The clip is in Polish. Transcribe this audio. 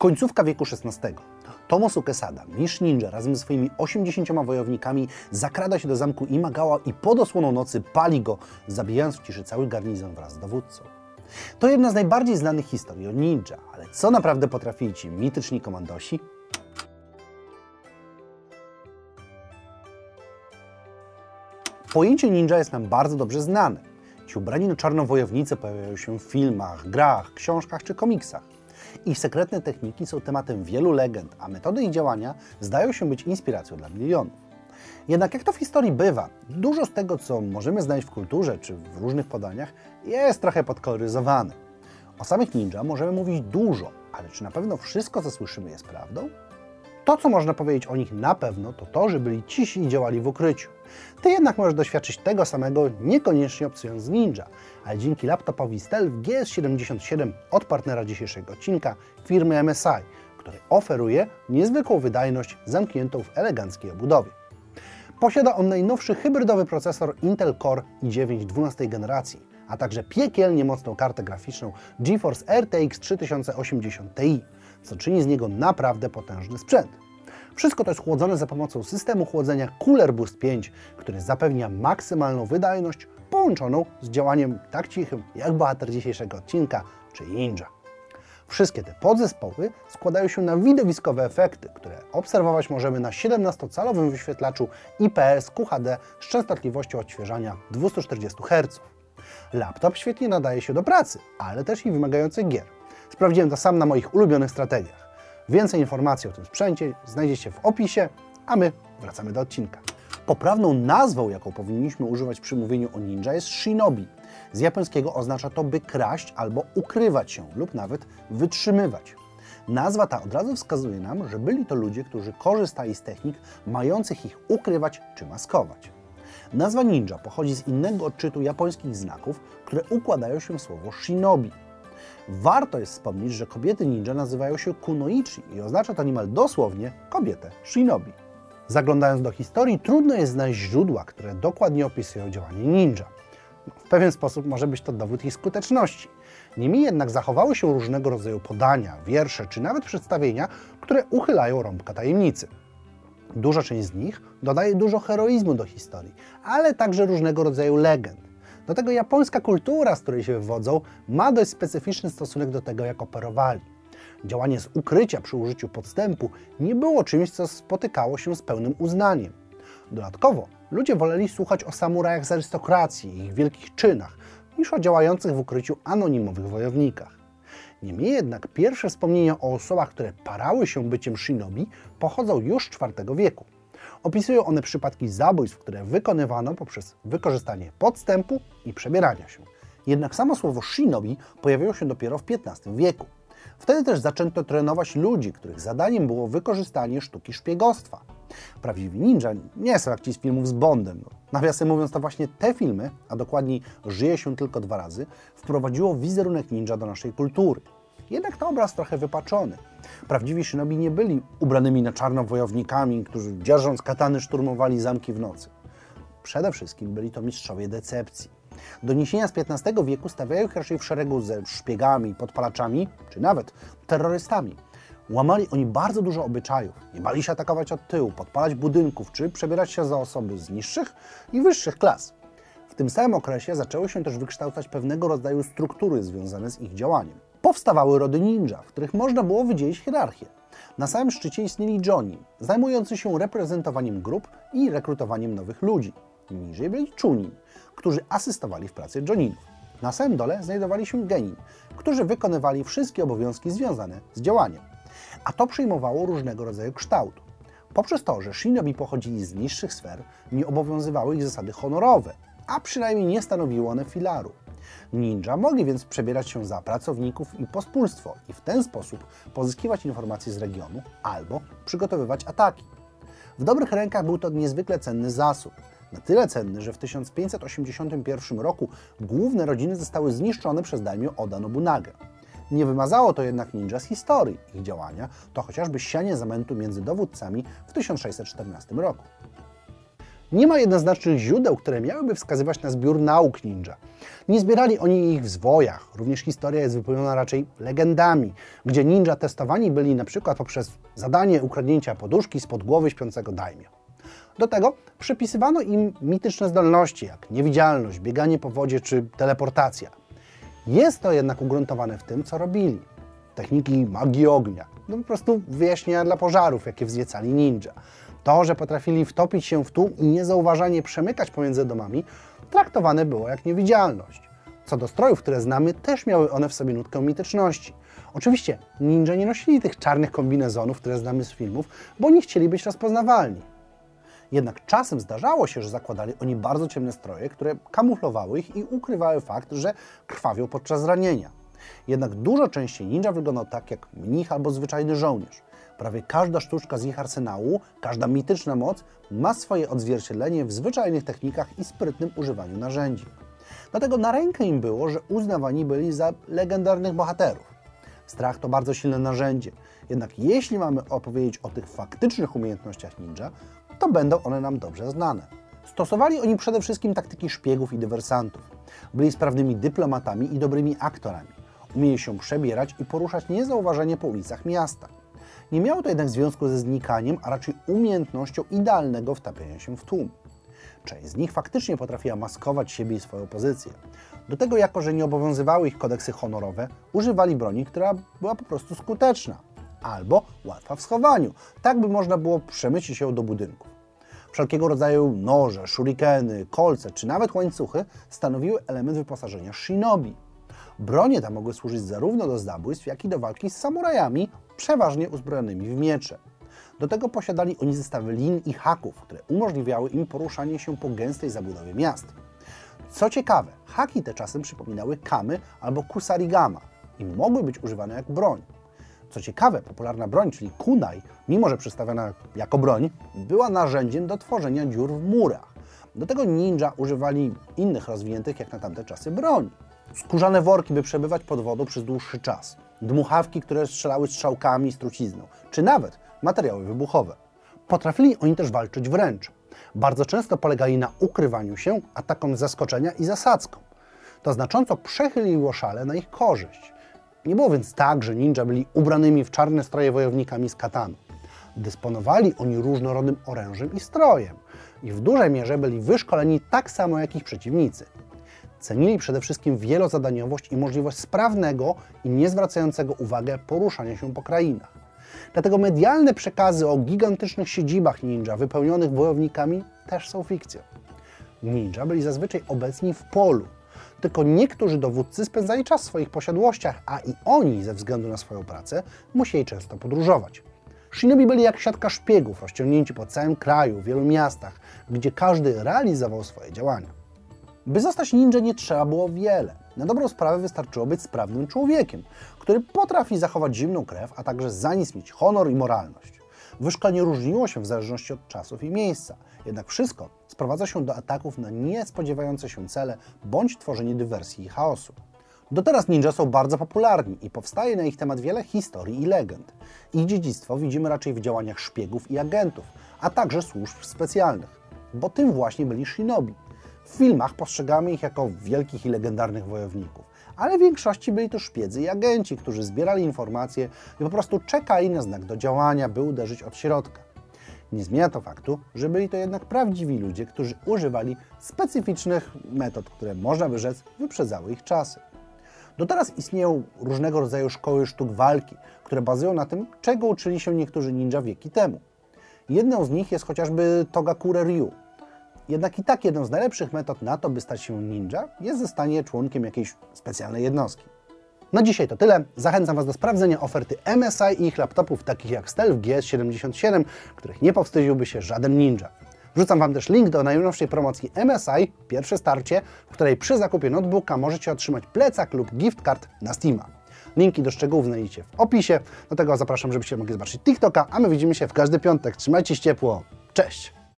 Końcówka wieku XVI. Tomosu Quesada, mistrz ninja, razem ze swoimi 80 wojownikami zakrada się do zamku Imagawa i pod osłoną nocy pali go, zabijając w ciszy cały garnizon wraz z dowódcą. To jedna z najbardziej znanych historii o ninja, ale co naprawdę potrafili ci mityczni komandosi? Pojęcie ninja jest nam bardzo dobrze znane. Ci ubrani na czarno wojownicy pojawiają się w filmach, grach, książkach czy komiksach. Ich sekretne techniki są tematem wielu legend, a metody ich działania zdają się być inspiracją dla milionów. Jednak jak to w historii bywa, dużo z tego, co możemy znaleźć w kulturze czy w różnych podaniach, jest trochę podkoloryzowane. O samych ninja możemy mówić dużo, ale czy na pewno wszystko, co słyszymy, jest prawdą? To, co można powiedzieć o nich na pewno, to to, że byli cisi i działali w ukryciu. Ty jednak możesz doświadczyć tego samego, niekoniecznie obcując z Ninja, ale dzięki laptopowi Stealth GS77 od partnera dzisiejszego odcinka, firmy MSI, który oferuje niezwykłą wydajność zamkniętą w eleganckiej obudowie. Posiada on najnowszy hybrydowy procesor Intel Core i9 12 generacji, a także piekielnie mocną kartę graficzną GeForce RTX 3080 Ti, co czyni z niego naprawdę potężny sprzęt. Wszystko to jest chłodzone za pomocą systemu chłodzenia Cooler Boost 5, który zapewnia maksymalną wydajność połączoną z działaniem tak cichym jak bohater dzisiejszego odcinka, czyli Ninja. Wszystkie te podzespoły składają się na widowiskowe efekty, które obserwować możemy na 17-calowym wyświetlaczu IPS QHD z częstotliwością odświeżania 240 Hz. Laptop świetnie nadaje się do pracy, ale też i wymagających gier. Sprawdziłem to sam na moich ulubionych strategiach. Więcej informacji o tym sprzęcie znajdziecie w opisie, a my wracamy do odcinka. Poprawną nazwą, jaką powinniśmy używać przy mówieniu o ninja jest shinobi. Z japońskiego oznacza to by kraść albo ukrywać się lub nawet wytrzymywać. Nazwa ta od razu wskazuje nam, że byli to ludzie, którzy korzystali z technik mających ich ukrywać czy maskować. Nazwa ninja pochodzi z innego odczytu japońskich znaków, które układają się w słowo shinobi. Warto jest wspomnieć, że kobiety ninja nazywają się kunoichi i oznacza to niemal dosłownie kobietę shinobi. Zaglądając do historii, trudno jest znaleźć źródła, które dokładnie opisują działanie ninja. W pewien sposób może być to dowód ich skuteczności. Niemniej jednak zachowały się różnego rodzaju podania, wiersze czy nawet przedstawienia, które uchylają rąbka tajemnicy. Duża część z nich dodaje dużo heroizmu do historii, ale także różnego rodzaju legend. Do tego japońska kultura, z której się wywodzą, ma dość specyficzny stosunek do tego, jak operowali. Działanie z ukrycia przy użyciu podstępu nie było czymś, co spotykało się z pełnym uznaniem. Dodatkowo ludzie woleli słuchać o samurajach z arystokracji i ich wielkich czynach, niż o działających w ukryciu anonimowych wojownikach. Niemniej jednak pierwsze wspomnienia o osobach, które parały się byciem shinobi, pochodzą już IV wieku. Opisują one przypadki zabójstw, które wykonywano poprzez wykorzystanie podstępu i przebierania się. Jednak samo słowo shinobi pojawiło się dopiero w XV wieku. Wtedy też zaczęto trenować ludzi, których zadaniem było wykorzystanie sztuki szpiegostwa. Prawdziwi ninja nie są jak ci z filmów z Bondem. No, nawiasem mówiąc, to właśnie te filmy, a dokładniej Żyje się tylko dwa razy, wprowadziło wizerunek ninja do naszej kultury. Jednak to obraz trochę wypaczony. Prawdziwi shinobi nie byli ubranymi na czarno wojownikami, którzy dzierżąc katany szturmowali zamki w nocy. Przede wszystkim byli to mistrzowie decepcji. Doniesienia z XV wieku stawiają ich raczej w szeregu ze szpiegami, podpalaczami, czy nawet terrorystami. Łamali oni bardzo dużo obyczajów. Nie bali się atakować od tyłu, podpalać budynków, czy przebierać się za osoby z niższych i wyższych klas. W tym samym okresie zaczęły się też wykształcać pewnego rodzaju struktury związane z ich działaniem. Powstawały rody ninja, w których można było wydzielić hierarchię. Na samym szczycie istnieli Johnny, zajmujący się reprezentowaniem grup i rekrutowaniem nowych ludzi. Niżej byli Chunin, którzy asystowali w pracy Joninów. Na samym dole znajdowali się Genin, którzy wykonywali wszystkie obowiązki związane z działaniem. A to przyjmowało różnego rodzaju kształt. Poprzez to, że shinobi pochodzili z niższych sfer, nie obowiązywały ich zasady honorowe, a przynajmniej nie stanowiły one filaru. Ninja mogli więc przebierać się za pracowników i pospólstwo i w ten sposób pozyskiwać informacje z regionu albo przygotowywać ataki. W dobrych rękach był to niezwykle cenny zasób. Na tyle cenny, że w 1581 roku główne rodziny zostały zniszczone przez daimyo Oda Nobunagę. Nie wymazało to jednak ninja z historii. Ich działania to chociażby sianie zamętu między dowódcami w 1614 roku. Nie ma jednoznacznych źródeł, które miałyby wskazywać na zbiór nauk ninja. Nie zbierali oni ich w zwojach. Również historia jest wypełniona raczej legendami, gdzie ninja testowani byli na przykład poprzez zadanie ukradnięcia poduszki spod głowy śpiącego daimyo. Do tego przypisywano im mityczne zdolności, jak niewidzialność, bieganie po wodzie czy teleportacja. Jest to jednak ugruntowane w tym, co robili. Techniki magii ognia, no po prostu wyjaśnienia dla pożarów, jakie wzniecali ninja. To, że potrafili wtopić się w tłum i niezauważanie przemykać pomiędzy domami, traktowane było jak niewidzialność. Co do strojów, które znamy, też miały one w sobie nutkę mityczności. Oczywiście ninja nie nosili tych czarnych kombinezonów, które znamy z filmów, bo nie chcieli być rozpoznawalni. Jednak czasem zdarzało się, że zakładali oni bardzo ciemne stroje, które kamuflowały ich i ukrywały fakt, że krwawią podczas ranienia. Jednak dużo częściej ninja wyglądał tak jak mnich albo zwyczajny żołnierz. Prawie każda sztuczka z ich arsenału, każda mityczna moc ma swoje odzwierciedlenie w zwyczajnych technikach i sprytnym używaniu narzędzi. Dlatego na rękę im było, że uznawani byli za legendarnych bohaterów. Strach to bardzo silne narzędzie, jednak jeśli mamy opowiedzieć o tych faktycznych umiejętnościach ninja, to będą one nam dobrze znane. Stosowali oni przede wszystkim taktyki szpiegów i dywersantów. Byli sprawnymi dyplomatami i dobrymi aktorami. Umieli się przebierać i poruszać niezauważenie po ulicach miasta. Nie miało to jednak związku ze znikaniem, a raczej umiejętnością idealnego wtapiania się w tłum. Część z nich faktycznie potrafiła maskować siebie i swoją pozycję. Do tego, jako że nie obowiązywały ich kodeksy honorowe, używali broni, która była po prostu skuteczna albo łatwa w schowaniu, tak by można było przemycić się do budynków. Wszelkiego rodzaju noże, shurikeny, kolce czy nawet łańcuchy stanowiły element wyposażenia shinobi. Bronie te mogły służyć zarówno do zabójstw, jak i do walki z samurajami, przeważnie uzbrojonymi w miecze. Do tego posiadali oni zestawy lin i haków, które umożliwiały im poruszanie się po gęstej zabudowie miast. Co ciekawe, haki te czasem przypominały kamy albo kusarigama i mogły być używane jak broń. Co ciekawe, popularna broń, czyli kunai, mimo że przedstawiona jako broń, była narzędziem do tworzenia dziur w murach. Do tego ninja używali innych rozwiniętych jak na tamte czasy broni. Skórzane worki, by przebywać pod wodą przez dłuższy czas. Dmuchawki, które strzelały strzałkami i trucizną. Czy nawet materiały wybuchowe. Potrafili oni też walczyć wręcz. Bardzo często polegali na ukrywaniu się, atakom z zaskoczenia i zasadzką. To znacząco przechyliło szale na ich korzyść. Nie było więc tak, że ninja byli ubranymi w czarne stroje wojownikami z katanu. Dysponowali oni różnorodnym orężem i strojem i w dużej mierze byli wyszkoleni tak samo jak ich przeciwnicy. Cenili przede wszystkim wielozadaniowość i możliwość sprawnego i niezwracającego uwagę poruszania się po krainach. Dlatego medialne przekazy o gigantycznych siedzibach ninja wypełnionych wojownikami też są fikcją. Ninja byli zazwyczaj obecni w polu, tylko niektórzy dowódcy spędzali czas w swoich posiadłościach, a i oni, ze względu na swoją pracę, musieli często podróżować. Shinobi byli jak siatka szpiegów, rozciągnięci po całym kraju, w wielu miastach, gdzie każdy realizował swoje działania. By zostać ninja nie trzeba było wiele. Na dobrą sprawę wystarczyło być sprawnym człowiekiem, który potrafi zachować zimną krew, a także za nic mieć honor i moralność. Wyszkolenie różniło się w zależności od czasów i miejsca, jednak wszystko sprowadza się do ataków na niespodziewające się cele bądź tworzenie dywersji i chaosu. Do teraz ninja są bardzo popularni i powstaje na ich temat wiele historii i legend. Ich dziedzictwo widzimy raczej w działaniach szpiegów i agentów, a także służb specjalnych, bo tym właśnie byli shinobi. W filmach postrzegamy ich jako wielkich i legendarnych wojowników, ale w większości byli to szpiedzy i agenci, którzy zbierali informacje i po prostu czekali na znak do działania, by uderzyć od środka. Nie zmienia to faktu, że byli to jednak prawdziwi ludzie, którzy używali specyficznych metod, które można by rzec wyprzedzały ich czasy. Do teraz istnieją różnego rodzaju szkoły sztuk walki, które bazują na tym, czego uczyli się niektórzy ninja wieki temu. Jedną z nich jest chociażby Togakure Ryu. Jednak i tak jedną z najlepszych metod na to, by stać się ninja, jest zostanie członkiem jakiejś specjalnej jednostki. Na dzisiaj to tyle. Zachęcam Was do sprawdzenia oferty MSI i ich laptopów takich jak Stealth GS77, których nie powstydziłby się żaden ninja. Wrzucam Wam też link do najnowszej promocji MSI, pierwsze starcie, w której przy zakupie notebooka możecie otrzymać plecak lub gift card na Steama. Linki do szczegółów znajdziecie w opisie. Do tego zapraszam, żebyście mogli zobaczyć TikToka, a my widzimy się w każdy piątek. Trzymajcie się ciepło. Cześć!